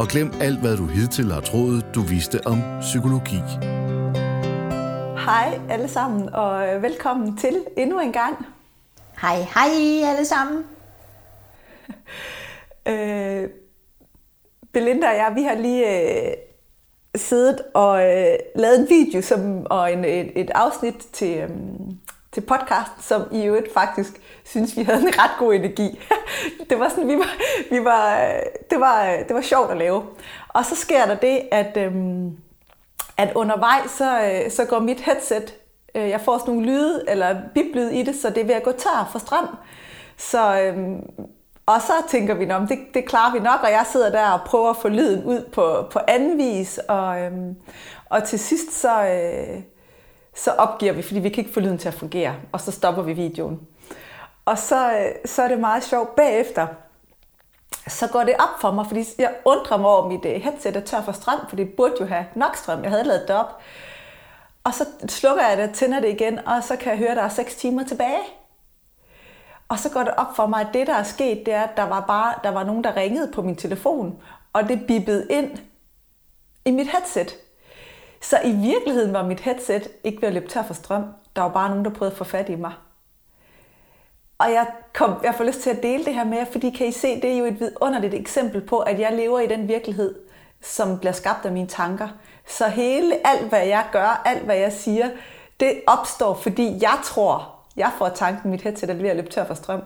og glem alt, hvad du hidtil har troet, du vidste om psykologi. Hej alle sammen, og velkommen til endnu en gang. Hej, hej alle sammen. øh, Belinda og jeg, vi har lige øh, siddet og øh, lavet en video som, og en, et, et afsnit til, øh, til podcast, som i øvrigt faktisk synes, vi havde en ret god energi. det var sådan, vi var, vi var, det, var, det var sjovt at lave. Og så sker der det, at, øhm, at undervejs, så, øh, så går mit headset, øh, jeg får sådan nogle lyde, eller biblyd i det, så det er ved at gå tør for strøm. Så, øhm, og så tænker vi, om det, det klarer vi nok, og jeg sidder der og prøver at få lyden ud på, på anden vis. Og, øhm, og til sidst så, øh, så opgiver vi, fordi vi kan ikke få lyden til at fungere, og så stopper vi videoen. Og så, øh, så er det meget sjovt bagefter, så går det op for mig, fordi jeg undrer mig over, mit øh, headset er tør for strøm, for det burde jo have nok strøm. Jeg havde lavet det op. Og så slukker jeg det, tænder det igen, og så kan jeg høre, at der er 6 timer tilbage. Og så går det op for mig, at det, der er sket, det er, at der var, bare, der var nogen, der ringede på min telefon, og det bippede ind i mit headset. Så i virkeligheden var mit headset ikke ved at løbe tør for strøm. Der var bare nogen, der prøvede at få fat i mig. Og jeg, kom, jeg får lyst til at dele det her med jer, fordi kan I se, det er jo et vidunderligt eksempel på, at jeg lever i den virkelighed, som bliver skabt af mine tanker. Så hele, alt hvad jeg gør, alt hvad jeg siger, det opstår, fordi jeg tror, jeg får tanken, mit headset er ved at løbe tør for strøm.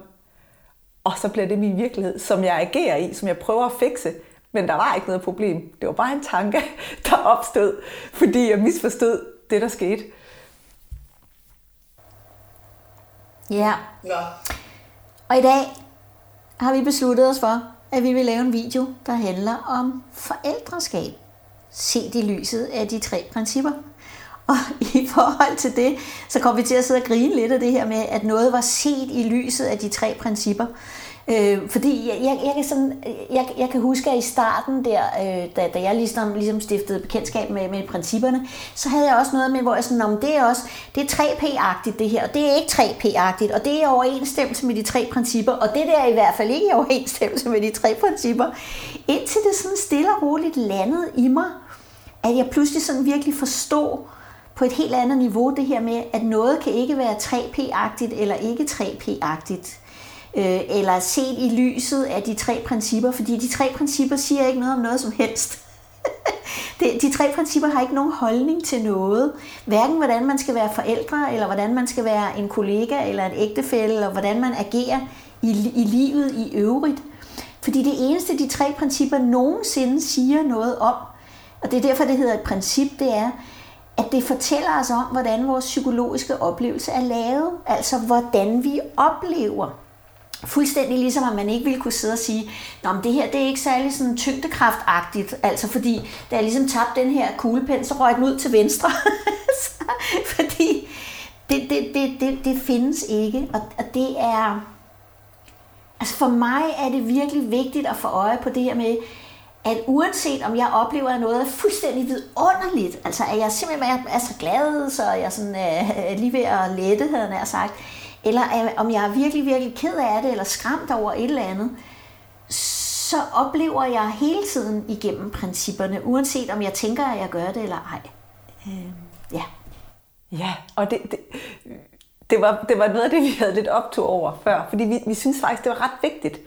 Og så bliver det min virkelighed, som jeg agerer i, som jeg prøver at fikse. Men der var ikke noget problem. Det var bare en tanke, der opstod, fordi jeg misforstod det, der skete. Ja. ja. Og i dag har vi besluttet os for, at vi vil lave en video, der handler om forældreskab. Set i lyset af de tre principper. Og i forhold til det, så kommer vi til at sidde og grine lidt af det her med, at noget var set i lyset af de tre principper. Øh, fordi jeg, jeg, jeg, kan sådan, jeg, jeg kan huske, at i starten der, øh, da, da jeg ligesom, ligesom stiftede bekendtskab med, med principperne, så havde jeg også noget med, hvor jeg sådan, om det er også, det er 3P-agtigt det her, og det er ikke 3P-agtigt, og det er overensstemmelse med de tre principper, og det der er i hvert fald ikke i overensstemmelse med de tre principper. Indtil det sådan stille og roligt landede i mig, at jeg pludselig sådan virkelig forstod, på et helt andet niveau det her med, at noget kan ikke være 3P-agtigt eller ikke 3P-agtigt øh, eller set i lyset af de tre principper, fordi de tre principper siger ikke noget om noget som helst. de de tre principper har ikke nogen holdning til noget. Hverken hvordan man skal være forældre, eller hvordan man skal være en kollega, eller en ægtefælle, eller hvordan man agerer i, i livet i øvrigt. Fordi det eneste, de tre principper nogensinde siger noget om, og det er derfor, det hedder et princip, det er, at det fortæller os om, hvordan vores psykologiske oplevelse er lavet. Altså, hvordan vi oplever Fuldstændig ligesom, at man ikke ville kunne sidde og sige, at det her det er ikke særlig sådan tyngdekraftagtigt, altså fordi da jeg ligesom tabte den her kuglepen, så røg den ud til venstre. fordi det, det, det, det, det findes ikke, og, og det er... Altså for mig er det virkelig vigtigt at få øje på det her med, at uanset om jeg oplever, at noget er fuldstændig vidunderligt, altså at jeg simpelthen er så glad, så jeg sådan, øh, lige ved at lette, havde jeg sagt, eller om jeg er virkelig, virkelig ked af det, eller skræmt over et eller andet, så oplever jeg hele tiden igennem principperne, uanset om jeg tænker, at jeg gør det eller ej. Øh, ja. Ja, og det, det, det, var, det var noget af det, vi havde lidt optog over før, fordi vi, vi synes faktisk, det var ret vigtigt.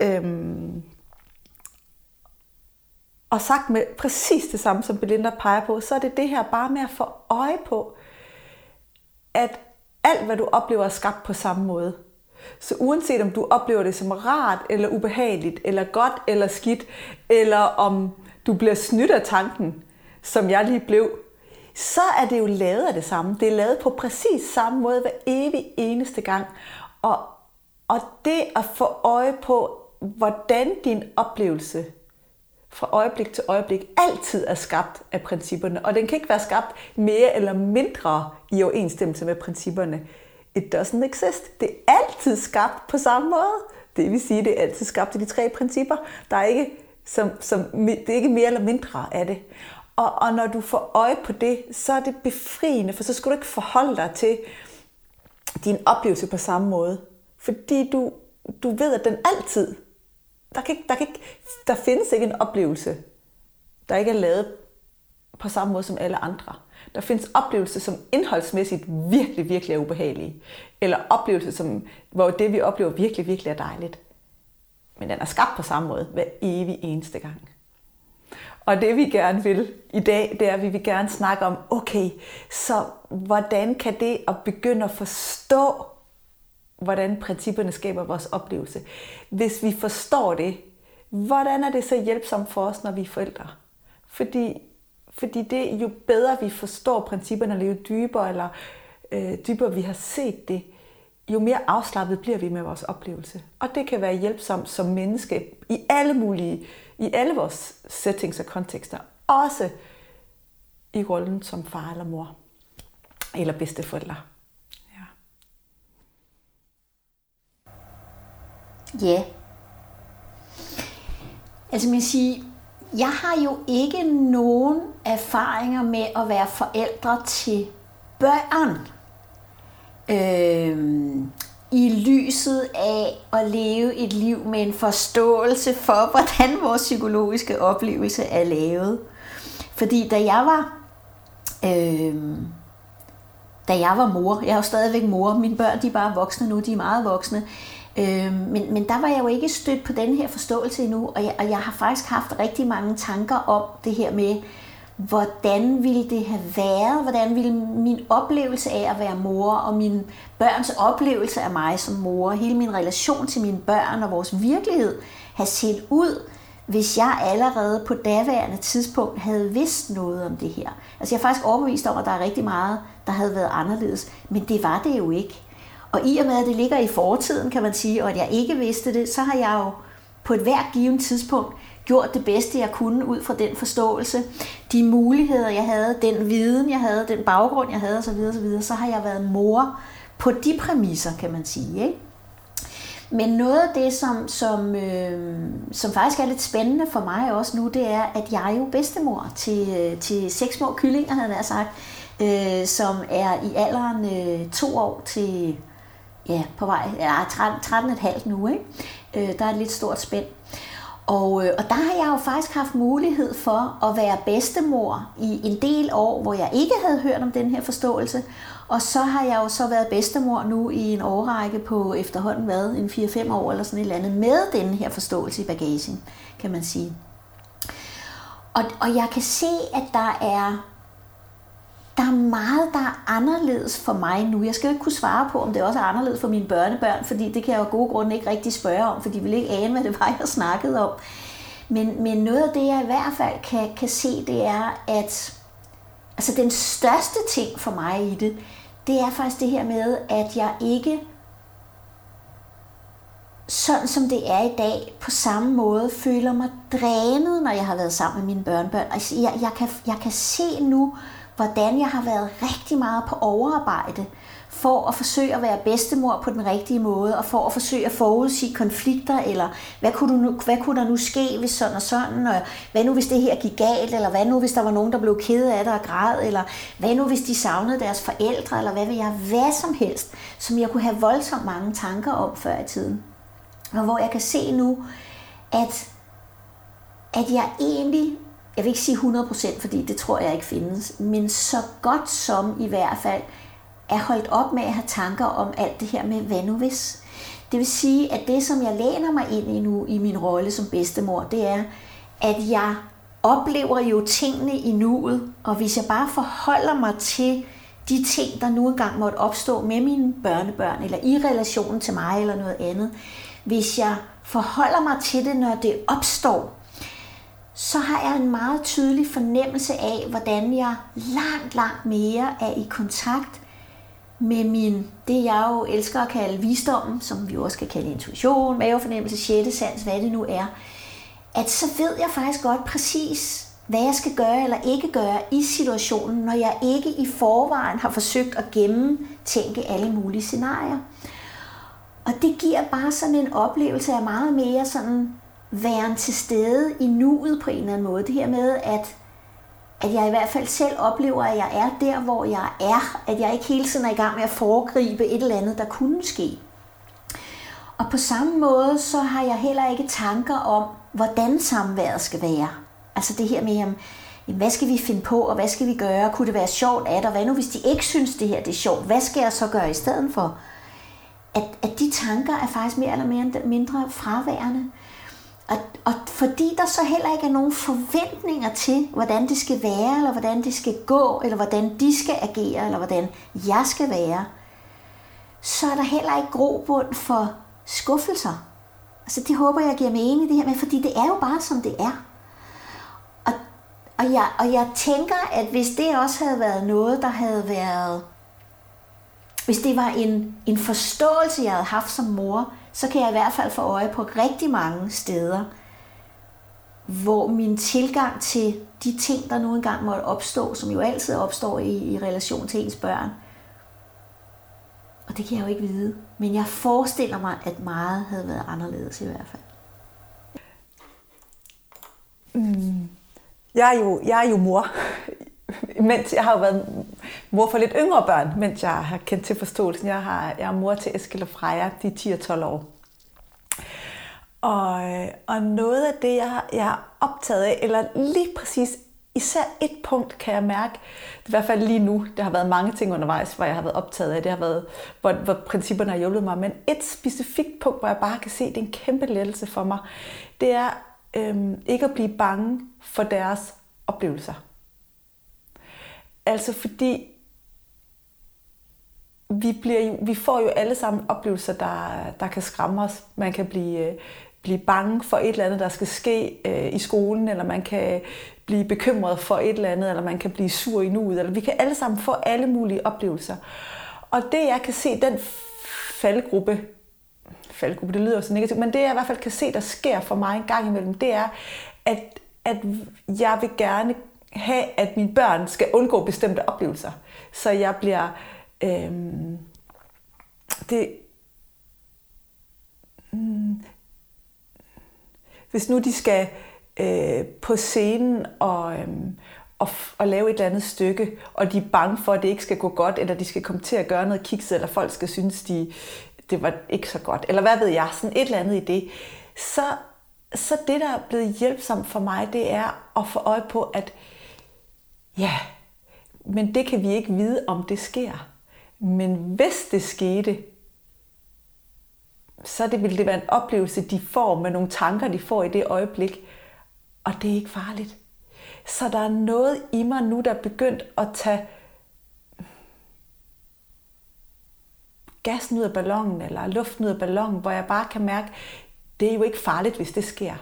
Øhm, og sagt med præcis det samme, som Belinda peger på, så er det det her bare med at få øje på, at alt, hvad du oplever, er skabt på samme måde. Så uanset om du oplever det som rart eller ubehageligt, eller godt eller skidt, eller om du bliver snydt af tanken, som jeg lige blev, så er det jo lavet af det samme. Det er lavet på præcis samme måde hver evig eneste gang. Og, og det at få øje på, hvordan din oplevelse fra øjeblik til øjeblik altid er skabt af principperne, og den kan ikke være skabt mere eller mindre i overensstemmelse med principperne. It doesn't exist. Det er altid skabt på samme måde. Det vil sige, det er altid skabt af de tre principper. Der er ikke, som, som, det er ikke mere eller mindre af det. Og, og når du får øje på det, så er det befriende, for så skal du ikke forholde dig til din oplevelse på samme måde. Fordi du, du ved, at den altid der, kan ikke, der, kan ikke, der findes ikke en oplevelse, der ikke er lavet på samme måde som alle andre. Der findes oplevelser, som indholdsmæssigt virkelig, virkelig er ubehagelige. Eller oplevelser, som, hvor det, vi oplever, virkelig, virkelig er dejligt. Men den er skabt på samme måde hver evig eneste gang. Og det vi gerne vil i dag, det er, at vi vil gerne snakke om, okay, så hvordan kan det at begynde at forstå hvordan principperne skaber vores oplevelse. Hvis vi forstår det, hvordan er det så hjælpsomt for os, når vi er forældre? Fordi, fordi det, jo bedre vi forstår principperne, eller jo dybere, eller øh, dybere vi har set det, jo mere afslappet bliver vi med vores oplevelse. Og det kan være hjælpsomt som menneske i alle mulige, i alle vores settings og kontekster. Også i rollen som far eller mor, eller bedsteforældre. Ja. Altså man siger, jeg har jo ikke nogen erfaringer med at være forældre til børn. Øhm, I lyset af at leve et liv med en forståelse for, hvordan vores psykologiske oplevelse er lavet. Fordi da jeg var, øh, da jeg var mor, jeg er jo stadigvæk mor, mine børn de er bare voksne nu, de er meget voksne, Øh, men, men der var jeg jo ikke stødt på den her forståelse endnu, og jeg, og jeg har faktisk haft rigtig mange tanker om det her med, hvordan ville det have været, hvordan ville min oplevelse af at være mor, og min børns oplevelse af mig som mor, hele min relation til mine børn og vores virkelighed, have set ud, hvis jeg allerede på daværende tidspunkt havde vidst noget om det her. Altså jeg er faktisk overbevist om, at der er rigtig meget, der havde været anderledes, men det var det jo ikke. Og i og med, at det ligger i fortiden, kan man sige, og at jeg ikke vidste det, så har jeg jo på et hvert givet tidspunkt gjort det bedste, jeg kunne ud fra den forståelse, de muligheder, jeg havde, den viden, jeg havde, den baggrund, jeg havde osv., osv., så har jeg været mor på de præmisser, kan man sige. Ikke? Men noget af det, som, som, øh, som faktisk er lidt spændende for mig også nu, det er, at jeg er jo bedstemor til, øh, til seks små kyllinger, havde jeg sagt, øh, som er i alderen øh, to år til ja, på vej, ja, 13,5 nu, ikke? Øh, der er et lidt stort spænd. Og, øh, og der har jeg jo faktisk haft mulighed for at være bedstemor i en del år, hvor jeg ikke havde hørt om den her forståelse. Og så har jeg jo så været bedstemor nu i en årrække på efterhånden hvad, en 4-5 år eller sådan et eller andet, med den her forståelse i bagagen, kan man sige. Og, og jeg kan se, at der er der er meget, der er anderledes for mig nu. Jeg skal jo ikke kunne svare på, om det også er anderledes for mine børnebørn, fordi det kan jeg jo af gode grunde ikke rigtig spørge om, for de vil ikke ane, hvad det var, jeg snakkede om. Men, men noget af det, jeg i hvert fald kan, kan se, det er, at altså den største ting for mig i det, det er faktisk det her med, at jeg ikke sådan som det er i dag, på samme måde føler mig drænet, når jeg har været sammen med mine børnebørn. Altså, jeg, jeg, kan, jeg kan se nu, hvordan jeg har været rigtig meget på overarbejde for at forsøge at være bedstemor på den rigtige måde, og for at forsøge at forudsige konflikter, eller hvad kunne, du nu, hvad kunne der nu ske, hvis sådan og sådan, og hvad nu hvis det her gik galt, eller hvad nu hvis der var nogen, der blev ked af det og græd, eller hvad nu hvis de savnede deres forældre, eller hvad vil jeg, hvad som helst, som jeg kunne have voldsomt mange tanker om før i tiden. Og hvor jeg kan se nu, at, at jeg egentlig jeg vil ikke sige 100%, fordi det tror jeg ikke findes, men så godt som i hvert fald er holdt op med at have tanker om alt det her med, hvad nu hvis? Det vil sige, at det, som jeg læner mig ind i nu i min rolle som bedstemor, det er, at jeg oplever jo tingene i nuet, og hvis jeg bare forholder mig til de ting, der nu engang måtte opstå med mine børnebørn, eller i relationen til mig, eller noget andet, hvis jeg forholder mig til det, når det opstår, så har jeg en meget tydelig fornemmelse af, hvordan jeg langt, langt mere er i kontakt med min, det jeg jo elsker at kalde visdommen, som vi også kan kalde intuition, mavefornemmelse, sjette sans, hvad det nu er. at så ved jeg faktisk godt præcis, hvad jeg skal gøre eller ikke gøre i situationen, når jeg ikke i forvejen har forsøgt at gennemtænke alle mulige scenarier. Og det giver bare sådan en oplevelse af meget mere sådan væren til stede i nuet på en eller anden måde. Det her med, at, at jeg i hvert fald selv oplever, at jeg er der, hvor jeg er. At jeg ikke hele tiden er i gang med at foregribe et eller andet, der kunne ske. Og på samme måde, så har jeg heller ikke tanker om, hvordan samværet skal være. Altså det her med, jamen, hvad skal vi finde på, og hvad skal vi gøre? Kunne det være sjovt at, og hvad nu hvis de ikke synes, det her det er sjovt? Hvad skal jeg så gøre i stedet for? At, at de tanker er faktisk mere eller mindre fraværende. Og, og fordi der så heller ikke er nogen forventninger til, hvordan det skal være, eller hvordan det skal gå, eller hvordan de skal agere, eller hvordan jeg skal være, så er der heller ikke grobund for skuffelser. Altså det håber jeg giver mening det her med, fordi det er jo bare som det er. Og, og, jeg, og jeg tænker, at hvis det også havde været noget, der havde været, hvis det var en, en forståelse, jeg havde haft som mor, så kan jeg i hvert fald få øje på rigtig mange steder, hvor min tilgang til de ting, der nu engang måtte opstå, som jo altid opstår i, i relation til ens børn, og det kan jeg jo ikke vide. Men jeg forestiller mig, at meget havde været anderledes i hvert fald. Mm. Jeg, er jo, jeg er jo mor. mens jeg har jo været mor for lidt yngre børn, mens jeg har kendt til forståelsen. Jeg, har, jeg er mor til Eskil og Freja, de er 10 og 12 år. Og, øh, og noget af det, jeg, jeg er optaget af, eller lige præcis især et punkt kan jeg mærke, i hvert fald lige nu, der har været mange ting undervejs, hvor jeg har været optaget af, det har været, hvor, hvor principperne har hjulpet mig, men et specifikt punkt, hvor jeg bare kan se, det er en kæmpe lettelse for mig, det er øhm, ikke at blive bange for deres oplevelser. Altså fordi vi, bliver jo, vi får jo alle sammen oplevelser, der, der kan skræmme os. Man kan blive, øh, blive bange for et eller andet, der skal ske øh, i skolen, eller man kan blive bekymret for et eller andet, eller man kan blive sur i nuet, eller vi kan alle sammen få alle mulige oplevelser. Og det jeg kan se, den faldgruppe, faldgruppe, det lyder så negativt, men det jeg i hvert fald kan se, der sker for mig en gang imellem, det er, at, at jeg vil gerne have, at mine børn skal undgå bestemte oplevelser. Så jeg bliver... Øhm, det, mm, hvis nu de skal øh, på scenen og, øh, og, og lave et eller andet stykke, og de er bange for, at det ikke skal gå godt, eller de skal komme til at gøre noget kikset, eller folk skal synes, de, det var ikke så godt, eller hvad ved jeg, sådan et eller andet i det, så, så det, der er blevet hjælpsomt for mig, det er at få øje på, at ja, men det kan vi ikke vide, om det sker. Men hvis det skete, så det ville det være en oplevelse, de får med nogle tanker, de får i det øjeblik. Og det er ikke farligt. Så der er noget i mig nu, der er begyndt at tage gassen ud af ballonen, eller luften ud af ballonen, hvor jeg bare kan mærke, det er jo ikke farligt, hvis det sker.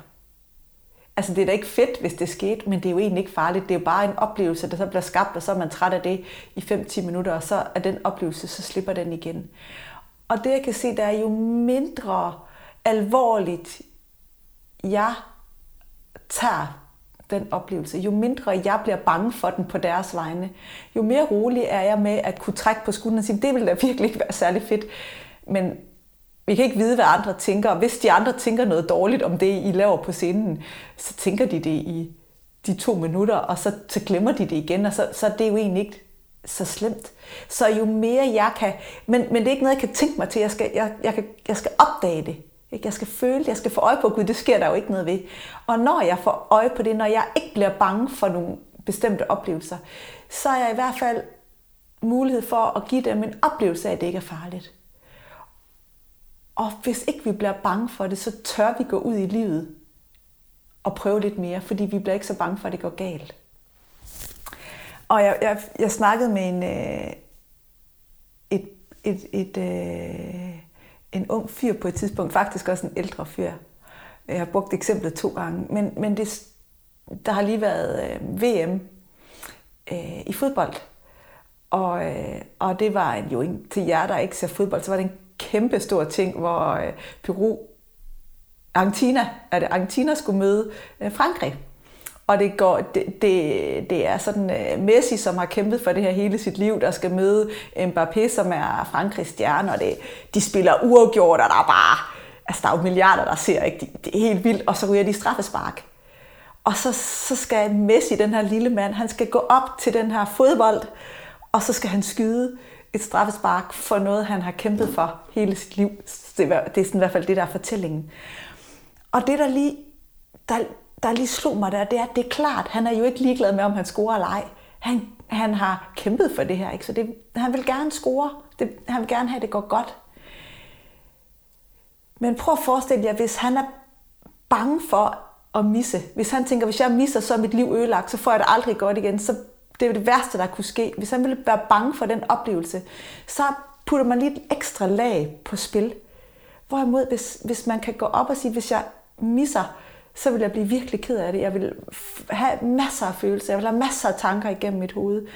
Altså det er da ikke fedt, hvis det skete, men det er jo egentlig ikke farligt. Det er jo bare en oplevelse, der så bliver skabt, og så er man træt af det i 5-10 minutter, og så er den oplevelse, så slipper den igen. Og det jeg kan se, der er jo mindre alvorligt jeg tager den oplevelse, jo mindre jeg bliver bange for den på deres vegne, jo mere rolig er jeg med at kunne trække på skulderen og sige, det vil da virkelig ikke være særlig fedt. Men vi kan ikke vide, hvad andre tænker. Og hvis de andre tænker noget dårligt om det, I laver på scenen, så tænker de det i de to minutter, og så, så glemmer de det igen, og så, så er det jo egentlig ikke så slemt. Så jo mere jeg kan, men, men det er ikke noget, jeg kan tænke mig til. Jeg skal, jeg, jeg, kan, jeg skal opdage det. Ikke? Jeg skal føle det, jeg skal få øje på Gud, det sker der jo ikke noget ved. Og når jeg får øje på det, når jeg ikke bliver bange for nogle bestemte oplevelser, så er jeg i hvert fald mulighed for at give dem en oplevelse af, at det ikke er farligt. Og hvis ikke vi bliver bange for det, så tør vi gå ud i livet og prøve lidt mere, fordi vi bliver ikke så bange for, at det går galt. Og jeg, jeg, jeg snakkede med en, øh, et, et, et, øh, en ung fyr på et tidspunkt, faktisk også en ældre fyr. Jeg har brugt eksemplet to gange, men, men det, der har lige været øh, VM øh, i fodbold. Og, øh, og det var en, jo en, til jer, der ikke ser fodbold, så var det en kæmpe stor ting, hvor øh, Peru Argentina, at Argentina skulle møde øh, Frankrig. Og det, går, det, det, det er sådan uh, Messi, som har kæmpet for det her hele sit liv, der skal møde Mbappé, som er Frankrigs stjerne, og det, de spiller uafgjort, og der er bare, altså der er jo milliarder, der ser, ikke? Det, det er helt vildt, og så ryger de straffespark. Og så, så skal Messi, den her lille mand, han skal gå op til den her fodbold, og så skal han skyde et straffespark for noget, han har kæmpet for hele sit liv. Det er, det er sådan i hvert fald det, der er fortællingen. Og det, der lige, der, der lige slog mig der, det er, at det er klart, han er jo ikke ligeglad med, om han scorer eller ej. Han, han har kæmpet for det her, ikke? så det, han vil gerne score. Det, han vil gerne have, at det går godt. Men prøv at forestille jer, hvis han er bange for at misse. Hvis han tænker, hvis jeg misser, så er mit liv ødelagt, så får jeg det aldrig godt igen. Så det er det værste, der kunne ske. Hvis han ville være bange for den oplevelse, så putter man lige et ekstra lag på spil. Hvorimod, hvis, hvis man kan gå op og sige, hvis jeg misser, så vil jeg blive virkelig ked af det. Jeg vil have masser af følelser, jeg vil have masser af tanker igennem mit hoved.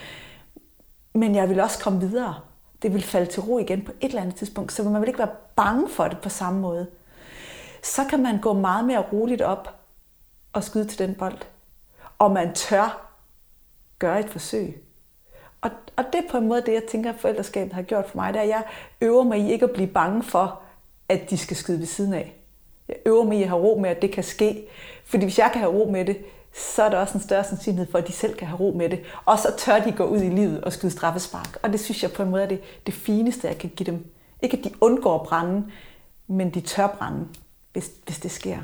Men jeg vil også komme videre. Det vil falde til ro igen på et eller andet tidspunkt, så man vil ikke være bange for det på samme måde. Så kan man gå meget mere roligt op og skyde til den bold. Og man tør gøre et forsøg. Og, og det er på en måde det, jeg tænker, at forældreskabet har gjort for mig, det er, at jeg øver mig i ikke at blive bange for, at de skal skyde ved siden af. Jeg øver mig i at have ro med, at det kan ske. Fordi hvis jeg kan have ro med det, så er der også en større sandsynlighed for, at de selv kan have ro med det. Og så tør de gå ud i livet og skyde straffespark. Og det synes jeg på en måde er det, det fineste, jeg kan give dem. Ikke at de undgår branden, men de tør brænde, hvis, hvis det sker.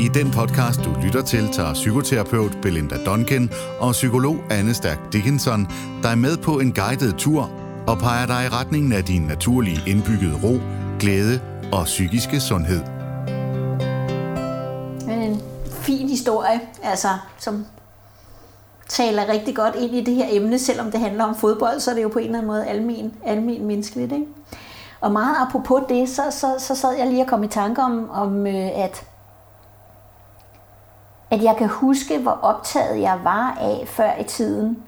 I den podcast, du lytter til, tager psykoterapeut Belinda Duncan og psykolog Anne Stærk Dickinson dig med på en guided tur og peger dig i retningen af din naturlige indbyggede ro, glæde og psykiske sundhed. En fin historie, altså, som taler rigtig godt ind i det her emne, selvom det handler om fodbold, så er det jo på en eller anden måde almen, almen menneskeligt. Ikke? Og meget apropos det, så, så, så sad jeg lige og kom i tanke om, om øh, at at jeg kan huske, hvor optaget jeg var af før i tiden.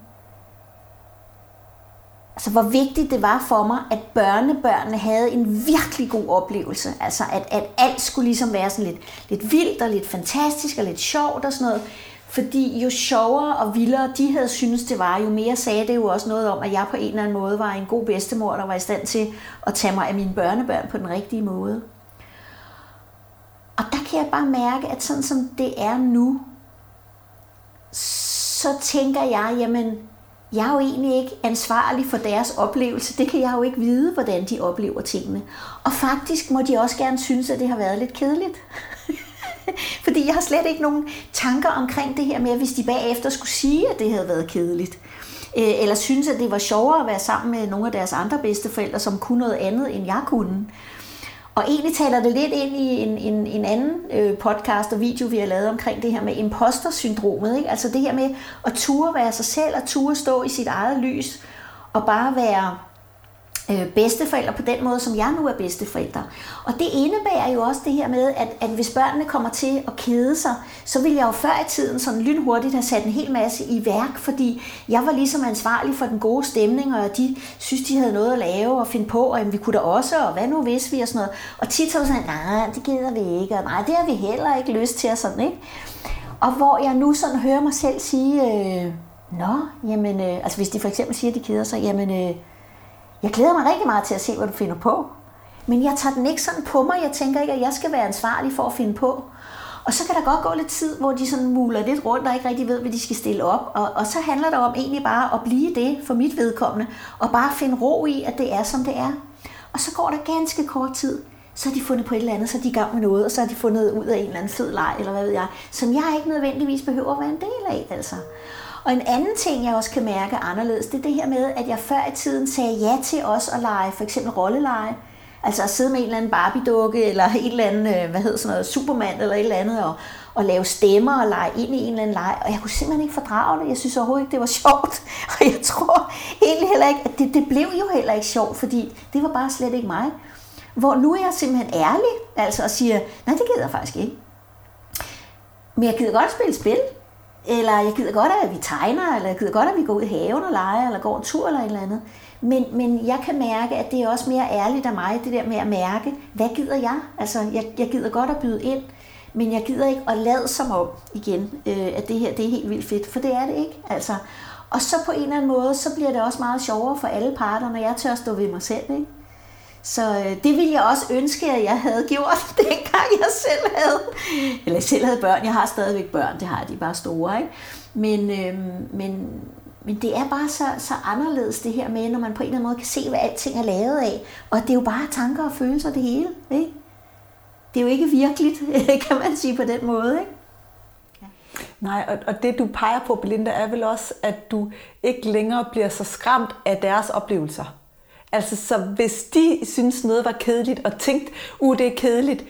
Altså, hvor vigtigt det var for mig, at børnebørnene havde en virkelig god oplevelse. Altså, at, at alt skulle ligesom være sådan lidt, lidt vildt og lidt fantastisk og lidt sjovt og sådan noget. Fordi jo sjovere og vildere de havde synes det var, jo mere sagde det jo også noget om, at jeg på en eller anden måde var en god bedstemor, der var i stand til at tage mig af mine børnebørn på den rigtige måde. Og der kan jeg bare mærke, at sådan som det er nu, så tænker jeg, jamen, jeg er jo egentlig ikke ansvarlig for deres oplevelse. Det kan jeg jo ikke vide, hvordan de oplever tingene. Og faktisk må de også gerne synes, at det har været lidt kedeligt. Fordi jeg har slet ikke nogen tanker omkring det her med, hvis de bagefter skulle sige, at det havde været kedeligt. Øh, eller synes, at det var sjovere at være sammen med nogle af deres andre bedsteforældre, som kunne noget andet, end jeg kunne. Og egentlig taler det lidt ind i en, en, en anden øh, podcast og video, vi har lavet omkring det her med imposter-syndromet. Ikke? Altså det her med at ture være sig selv og ture stå i sit eget lys og bare være øh, bedsteforældre på den måde, som jeg nu er bedsteforældre. Og det indebærer jo også det her med, at, at hvis børnene kommer til at kede sig, så vil jeg jo før i tiden sådan lynhurtigt have sat en hel masse i værk, fordi jeg var ligesom ansvarlig for den gode stemning, og de synes, de havde noget at lave og finde på, og jamen, vi kunne da også, og hvad nu hvis vi og sådan noget. Og tit så var sådan, nej, det gider vi ikke, og nej, det har vi heller ikke lyst til, og sådan, ikke? Og hvor jeg nu sådan hører mig selv sige, øh, nå, jamen, øh, altså hvis de for eksempel siger, at de keder sig, jamen, øh, jeg glæder mig rigtig meget til at se, hvad du finder på. Men jeg tager den ikke sådan på mig. Jeg tænker ikke, at jeg skal være ansvarlig for at finde på. Og så kan der godt gå lidt tid, hvor de sådan muler lidt rundt og ikke rigtig ved, hvad de skal stille op. Og, og så handler det om egentlig bare at blive det for mit vedkommende. Og bare finde ro i, at det er, som det er. Og så går der ganske kort tid, så har de fundet på et eller andet, så er de i gang med noget, og så har de fundet ud af en eller anden fed leg, eller hvad ved jeg, som jeg ikke nødvendigvis behøver at være en del af, altså. Og en anden ting, jeg også kan mærke anderledes, det er det her med, at jeg før i tiden sagde ja til os at lege for eksempel rolleleje. Altså at sidde med en eller anden Barbie-dukke, eller en eller anden, øh, hvad hedder sådan noget, Superman, eller et eller andet, og, og lave stemmer og lege ind i en eller anden leg. Og jeg kunne simpelthen ikke fordrage det. Jeg synes overhovedet ikke, det var sjovt. Og jeg tror egentlig heller ikke, at det, det blev jo heller ikke sjovt, fordi det var bare slet ikke mig. Hvor nu er jeg simpelthen ærlig, altså og siger, nej, det gider jeg faktisk ikke. Men jeg gider godt spille spil eller jeg gider godt, at vi tegner, eller jeg gider godt, at vi går ud i haven og leger, eller går en tur eller et eller andet. Men, men jeg kan mærke, at det er også mere ærligt af mig, det der med at mærke, hvad gider jeg? Altså, jeg, jeg gider godt at byde ind, men jeg gider ikke at lade som om igen, øh, at det her det er helt vildt fedt, for det er det ikke. Altså. Og så på en eller anden måde, så bliver det også meget sjovere for alle parter, når jeg tør stå ved mig selv. Ikke? Så øh, det ville jeg også ønske, at jeg havde gjort, dengang jeg selv havde, eller selv havde børn. Jeg har stadigvæk børn, det har de bare store, ikke? Men, øh, men, men det er bare så, så anderledes det her med, når man på en eller anden måde kan se, hvad alting er lavet af. Og det er jo bare tanker og følelser det hele, ikke? Det er jo ikke virkeligt, kan man sige på den måde, ikke? Nej, og, og det du peger på, Belinda, er vel også, at du ikke længere bliver så skræmt af deres oplevelser. Altså, så hvis de synes noget var kedeligt, og tænkt, uh, det er kedeligt,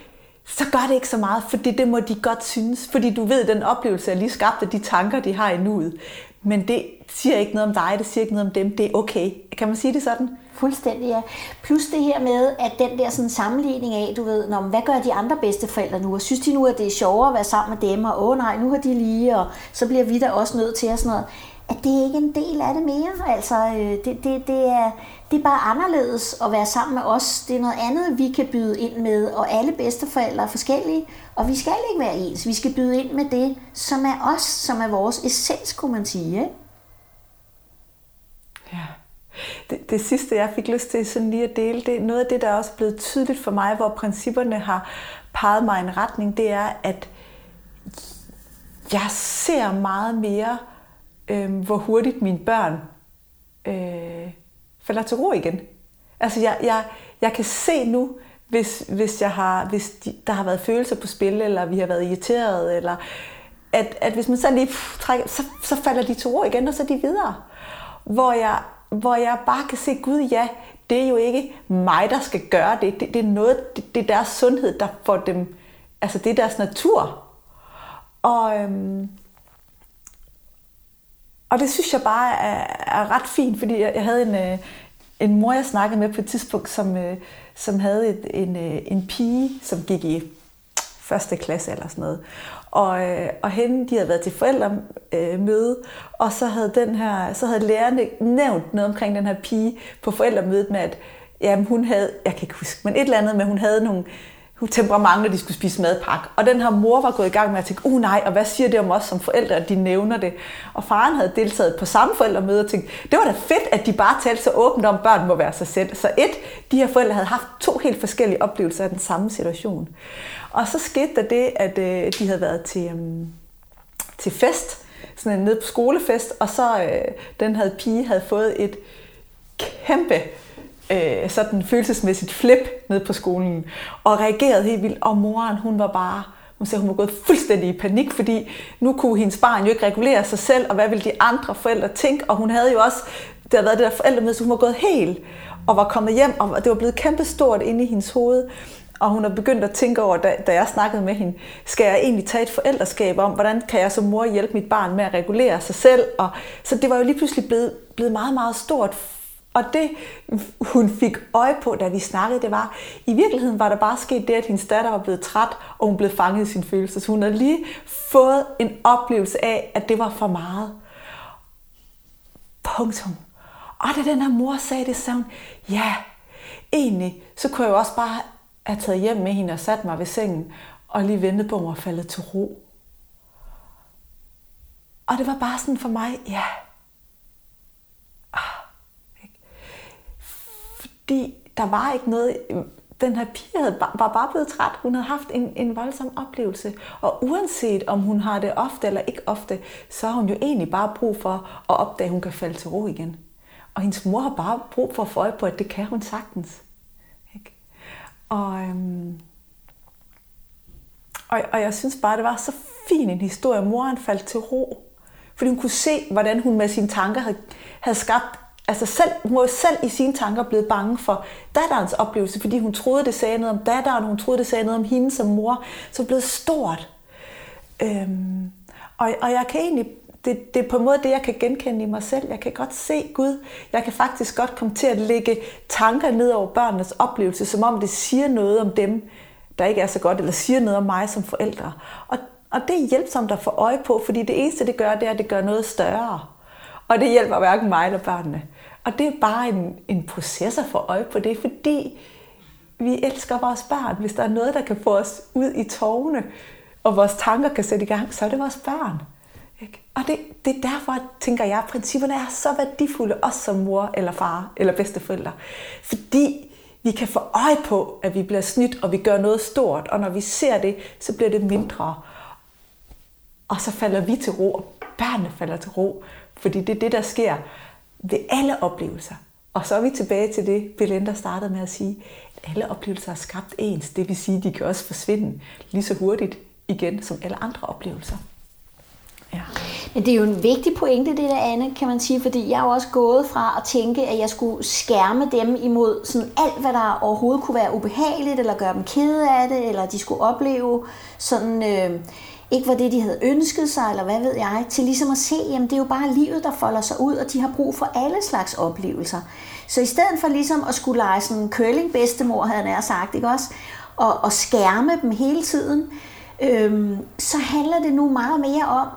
så gør det ikke så meget, fordi det må de godt synes. Fordi du ved, den oplevelse er lige skabt af de tanker, de har i nuet. Men det siger ikke noget om dig, det siger ikke noget om dem. Det er okay. Kan man sige det sådan? Fuldstændig, ja. Plus det her med, at den der sådan sammenligning af, du ved, når, hvad gør de andre bedsteforældre nu? Og synes de nu, at det er sjovere at være sammen med dem? Og åh nej, nu har de lige, og så bliver vi da også nødt til at sådan noget. At det er ikke en del af det mere. Altså, øh, det, det, det, er, det er bare anderledes at være sammen med os. Det er noget andet, vi kan byde ind med, og alle bedsteforældre er forskellige, og vi skal ikke være ens. Vi skal byde ind med det, som er os, som er vores essens, kunne man sige. Ikke? Ja. Det, det sidste, jeg fik lyst til sådan lige at dele, det er noget af det, der er også blevet tydeligt for mig, hvor principperne har peget mig i en retning, det er, at jeg ser meget mere, øh, hvor hurtigt mine børn øh, falder til ro igen. Altså, jeg, jeg, jeg kan se nu, hvis, hvis, jeg har, hvis de, der har været følelser på spil, eller vi har været irriteret, eller at, at hvis man så lige pff, trækker, så, så falder de til ro igen, og så er de videre. Hvor jeg, hvor jeg bare kan se, Gud ja, det er jo ikke mig, der skal gøre det. Det, det er noget, det, det er deres sundhed, der får dem, altså det er deres natur. Og, øhm, og det synes jeg bare er, er ret fint, fordi jeg, jeg havde en, øh, en mor, jeg snakkede med på et tidspunkt, som, øh, som havde et, en, øh, en pige, som gik i første klasse eller sådan noget. Og, øh, og hende, de havde været til forældremøde, og så havde, den her, så havde lærerne nævnt noget omkring den her pige på forældremødet med, at jamen, hun havde, jeg kan ikke huske, men et eller andet med, hun havde nogle, temperament, når de skulle spise madpakke. Og den her mor var gået i gang med at tænke, uh nej, og hvad siger det om os som forældre, at de nævner det? Og faren havde deltaget på samme forældremøde og tænkt, det var da fedt, at de bare talte så åbent om, børn må være sig selv. Så et, de her forældre havde haft to helt forskellige oplevelser af den samme situation. Og så skete der det, at øh, de havde været til, øh, til fest, sådan en nede på skolefest, og så øh, den havde pige havde fået et kæmpe øh, sådan følelsesmæssigt flip ned på skolen, og reagerede helt vildt, og moren, hun var bare, hun sagde, hun var gået fuldstændig i panik, fordi nu kunne hendes barn jo ikke regulere sig selv, og hvad ville de andre forældre tænke, og hun havde jo også, det havde været det der forældremøde, så hun var gået helt, og var kommet hjem, og det var blevet kæmpestort inde i hendes hoved, og hun har begyndt at tænke over, da, da jeg snakkede med hende, skal jeg egentlig tage et forældreskab om, hvordan kan jeg som mor hjælpe mit barn med at regulere sig selv? Og, så det var jo lige pludselig blevet, blevet meget, meget stort og det, hun fik øje på, da vi snakkede, det var, i virkeligheden var der bare sket det, at hendes datter var blevet træt, og hun blev fanget i sin følelse. Så hun havde lige fået en oplevelse af, at det var for meget. Punktum. Og da den her mor sagde det, sagde hun, ja, egentlig, så kunne jeg jo også bare have taget hjem med hende og sat mig ved sengen, og lige ventet på, at hun var faldet til ro. Og det var bare sådan for mig, ja, Fordi der var ikke noget, øh, den her pige havde, var bare blevet træt. Hun havde haft en, en voldsom oplevelse. Og uanset om hun har det ofte eller ikke ofte, så har hun jo egentlig bare brug for at opdage, at hun kan falde til ro igen. Og hendes mor har bare brug for at få øje på, at det kan hun sagtens. Ikke? Og, øhm, og, og jeg synes bare, det var så fin en historie. Moren faldt til ro, fordi hun kunne se, hvordan hun med sine tanker havde, havde skabt altså selv, må selv i sine tanker blevet bange for datterens oplevelse, fordi hun troede, det sagde noget om datteren, hun troede, det sagde noget om hende som mor, så blev stort. Øhm, og, og jeg kan egentlig, det, det er på en måde det, jeg kan genkende i mig selv. Jeg kan godt se Gud. Jeg kan faktisk godt komme til at lægge tanker ned over børnenes oplevelse, som om det siger noget om dem, der ikke er så godt, eller siger noget om mig som forældre. Og, og Og det er hjælpsomt at få øje på, fordi det eneste, det gør, det er, at det gør noget større. Og det hjælper hverken mig eller børnene. Og det er bare en, en proces at få øje på det, fordi vi elsker vores børn. Hvis der er noget, der kan få os ud i tårne, og vores tanker kan sætte i gang, så er det vores børn. Ikke? Og det, det er derfor, tænker jeg, at principperne er så værdifulde, også som mor eller far eller bedsteforældre. Fordi vi kan få øje på, at vi bliver snydt, og vi gør noget stort, og når vi ser det, så bliver det mindre. Og så falder vi til ro, og børnene falder til ro, fordi det er det, der sker ved alle oplevelser. Og så er vi tilbage til det, Belinda startede med at sige, at alle oplevelser er skabt ens. Det vil sige, at de kan også forsvinde lige så hurtigt igen som alle andre oplevelser. Ja. Men det er jo en vigtig pointe, det der, Anne, kan man sige, fordi jeg er jo også gået fra at tænke, at jeg skulle skærme dem imod sådan alt, hvad der overhovedet kunne være ubehageligt, eller gøre dem kede af det, eller de skulle opleve sådan... Øh, ikke var det, de havde ønsket sig, eller hvad ved jeg, til ligesom at se, jamen det er jo bare livet, der folder sig ud, og de har brug for alle slags oplevelser. Så i stedet for ligesom at skulle lege sådan en curling bedstemor, havde han sagt, ikke også, og, og skærme dem hele tiden, øhm, så handler det nu meget mere om,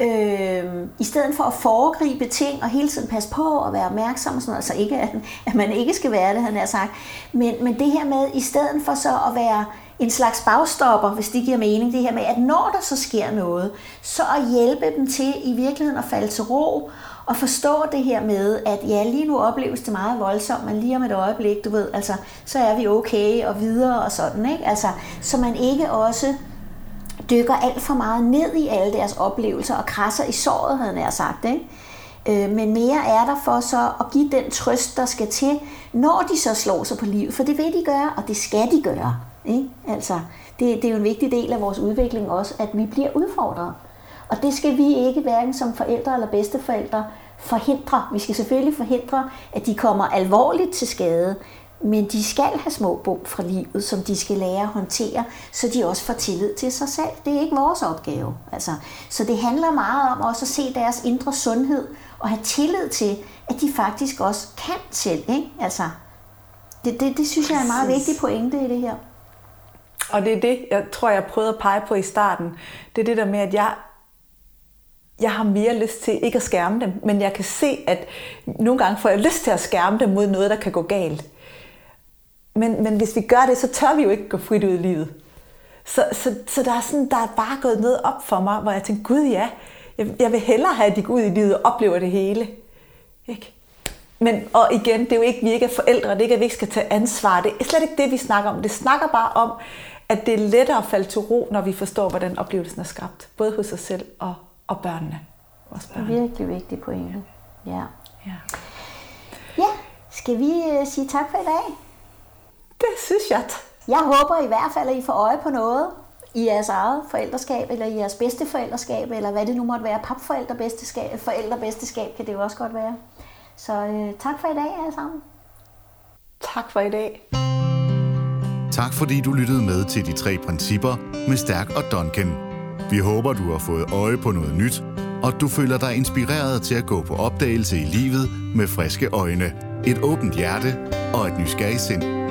øhm, i stedet for at foregribe ting og hele tiden passe på og være opmærksom og sådan noget, altså ikke, at, at man ikke skal være det, han har sagt, men, men det her med, i stedet for så at være en slags bagstopper, hvis det giver mening, det her med, at når der så sker noget, så at hjælpe dem til i virkeligheden at falde til ro, og forstå det her med, at ja, lige nu opleves det meget voldsomt, men lige om et øjeblik, du ved, altså, så er vi okay og videre og sådan, ikke? Altså, så man ikke også dykker alt for meget ned i alle deres oplevelser og krasser i såret, havde jeg sagt, ikke? Øh, men mere er der for så at give den trøst, der skal til, når de så slår sig på livet, for det vil de gøre, og det skal de gøre. Ikke? Altså, det, det er jo en vigtig del af vores udvikling også, at vi bliver udfordret. Og det skal vi ikke hverken som forældre eller bedsteforældre forhindre. Vi skal selvfølgelig forhindre, at de kommer alvorligt til skade, men de skal have små bump fra livet, som de skal lære at håndtere, så de også får tillid til sig selv. Det er ikke vores opgave. Altså, så det handler meget om også at se deres indre sundhed og have tillid til, at de faktisk også kan selv. Ikke? Altså, det, det, det synes jeg er en meget vigtig pointe i det her. Og det er det, jeg tror, jeg prøvede at pege på i starten. Det er det der med, at jeg, jeg har mere lyst til ikke at skærme dem, men jeg kan se, at nogle gange får jeg lyst til at skærme dem mod noget, der kan gå galt. Men, men hvis vi gør det, så tør vi jo ikke gå frit ud i livet. Så, så, så der, er sådan, der er bare gået noget op for mig, hvor jeg tænkte, gud ja, jeg, jeg vil hellere have, at de går ud i livet og oplever det hele. Ikke? Men, og igen, det er jo ikke, vi ikke er forældre, det er ikke, at vi ikke skal tage ansvar. Det er slet ikke det, vi snakker om. Det snakker bare om, at det er lettere at falde til ro, når vi forstår, hvordan oplevelsen er skabt. Både hos os selv og, og børnene. Vores børn. Virkelig vigtigt pointe. Ja. ja. Ja, skal vi uh, sige tak for i dag? Det synes jeg. Jeg håber i hvert fald, at I får øje på noget i jeres eget forældreskab, eller i jeres bedste forældreskab, eller hvad det nu måtte være. Papforældrebedsteskab, forældrebedsteskab kan det jo også godt være. Så uh, tak for i dag alle sammen. Tak for i dag. Tak fordi du lyttede med til de tre principper med Stærk og Duncan. Vi håber, du har fået øje på noget nyt, og du føler dig inspireret til at gå på opdagelse i livet med friske øjne, et åbent hjerte og et nysgerrigt sind.